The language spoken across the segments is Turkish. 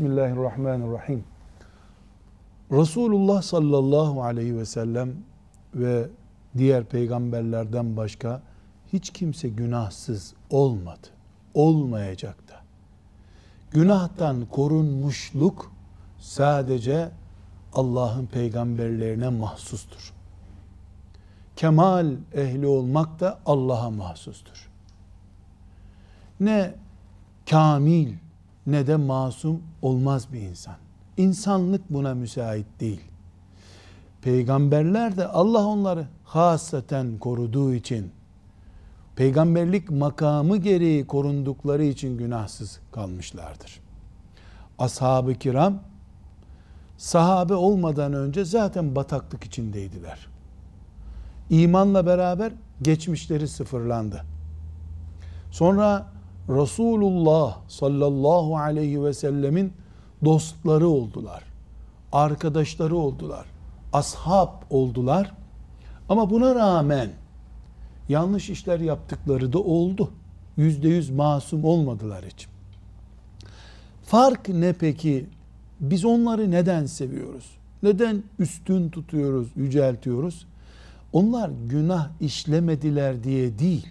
Bismillahirrahmanirrahim. Resulullah sallallahu aleyhi ve sellem ve diğer peygamberlerden başka hiç kimse günahsız olmadı. Olmayacak da. Günahtan korunmuşluk sadece Allah'ın peygamberlerine mahsustur. Kemal ehli olmak da Allah'a mahsustur. Ne kamil ne de masum olmaz bir insan. İnsanlık buna müsait değil. Peygamberler de Allah onları hasaten koruduğu için peygamberlik makamı gereği korundukları için günahsız kalmışlardır. Ashab-ı kiram sahabe olmadan önce zaten bataklık içindeydiler. İmanla beraber geçmişleri sıfırlandı. Sonra Resulullah sallallahu aleyhi ve sellemin dostları oldular. Arkadaşları oldular. Ashab oldular. Ama buna rağmen yanlış işler yaptıkları da oldu. Yüzde yüz masum olmadılar hiç. Fark ne peki? Biz onları neden seviyoruz? Neden üstün tutuyoruz, yüceltiyoruz? Onlar günah işlemediler diye değil.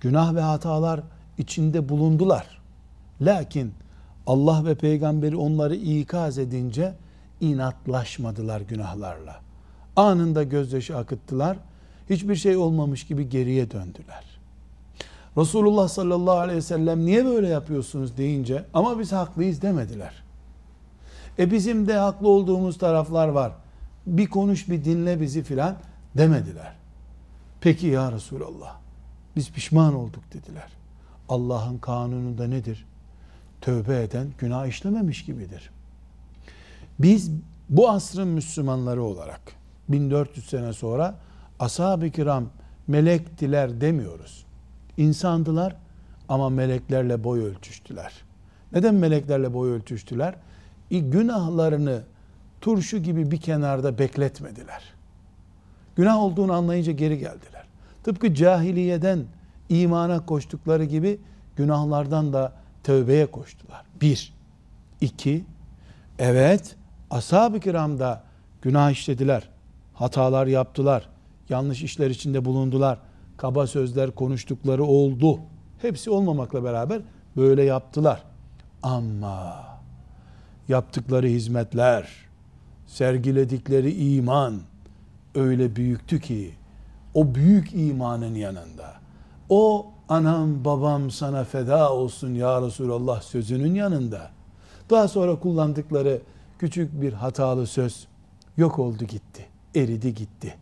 Günah ve hatalar içinde bulundular. Lakin Allah ve peygamberi onları ikaz edince inatlaşmadılar günahlarla. Anında gözyaşı akıttılar. Hiçbir şey olmamış gibi geriye döndüler. Resulullah sallallahu aleyhi ve sellem niye böyle yapıyorsunuz deyince ama biz haklıyız demediler. E bizim de haklı olduğumuz taraflar var. Bir konuş bir dinle bizi filan demediler. Peki ya Resulallah biz pişman olduk dediler. Allah'ın kanunu da nedir? Tövbe eden günah işlememiş gibidir. Biz bu asrın Müslümanları olarak 1400 sene sonra ashab-ı kiram melektiler demiyoruz. İnsandılar ama meleklerle boy ölçüştüler. Neden meleklerle boy ölçüştüler? E, günahlarını turşu gibi bir kenarda bekletmediler. Günah olduğunu anlayınca geri geldiler. Tıpkı cahiliyeden imana koştukları gibi günahlardan da tövbeye koştular. Bir. iki. Evet, ashab-ı kiram da günah işlediler. Hatalar yaptılar. Yanlış işler içinde bulundular. Kaba sözler konuştukları oldu. Hepsi olmamakla beraber böyle yaptılar. Ama yaptıkları hizmetler, sergiledikleri iman öyle büyüktü ki o büyük imanın yanında o anam babam sana feda olsun ya Resulallah sözünün yanında daha sonra kullandıkları küçük bir hatalı söz yok oldu gitti. Eridi gitti.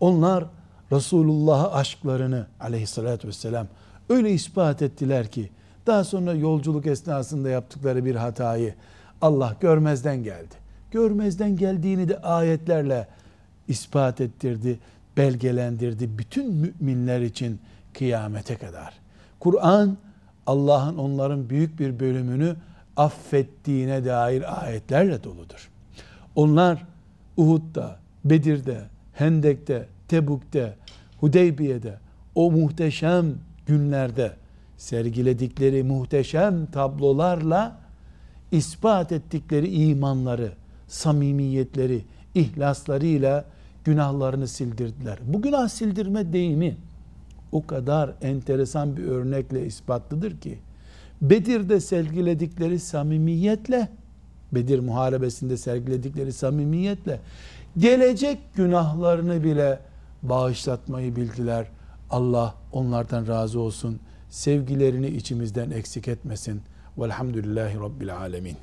Onlar Resulullah'a aşklarını aleyhissalatü vesselam öyle ispat ettiler ki daha sonra yolculuk esnasında yaptıkları bir hatayı Allah görmezden geldi. Görmezden geldiğini de ayetlerle ispat ettirdi, belgelendirdi. Bütün müminler için kıyamete kadar. Kur'an Allah'ın onların büyük bir bölümünü affettiğine dair ayetlerle doludur. Onlar Uhud'da, Bedir'de, Hendek'te, Tebuk'te, Hudeybiye'de o muhteşem günlerde sergiledikleri muhteşem tablolarla ispat ettikleri imanları, samimiyetleri, ihlaslarıyla günahlarını sildirdiler. Bu günah sildirme deyimi o kadar enteresan bir örnekle ispatlıdır ki Bedir'de sergiledikleri samimiyetle Bedir muharebesinde sergiledikleri samimiyetle gelecek günahlarını bile bağışlatmayı bildiler. Allah onlardan razı olsun. Sevgilerini içimizden eksik etmesin. Velhamdülillahi Rabbil Alemin.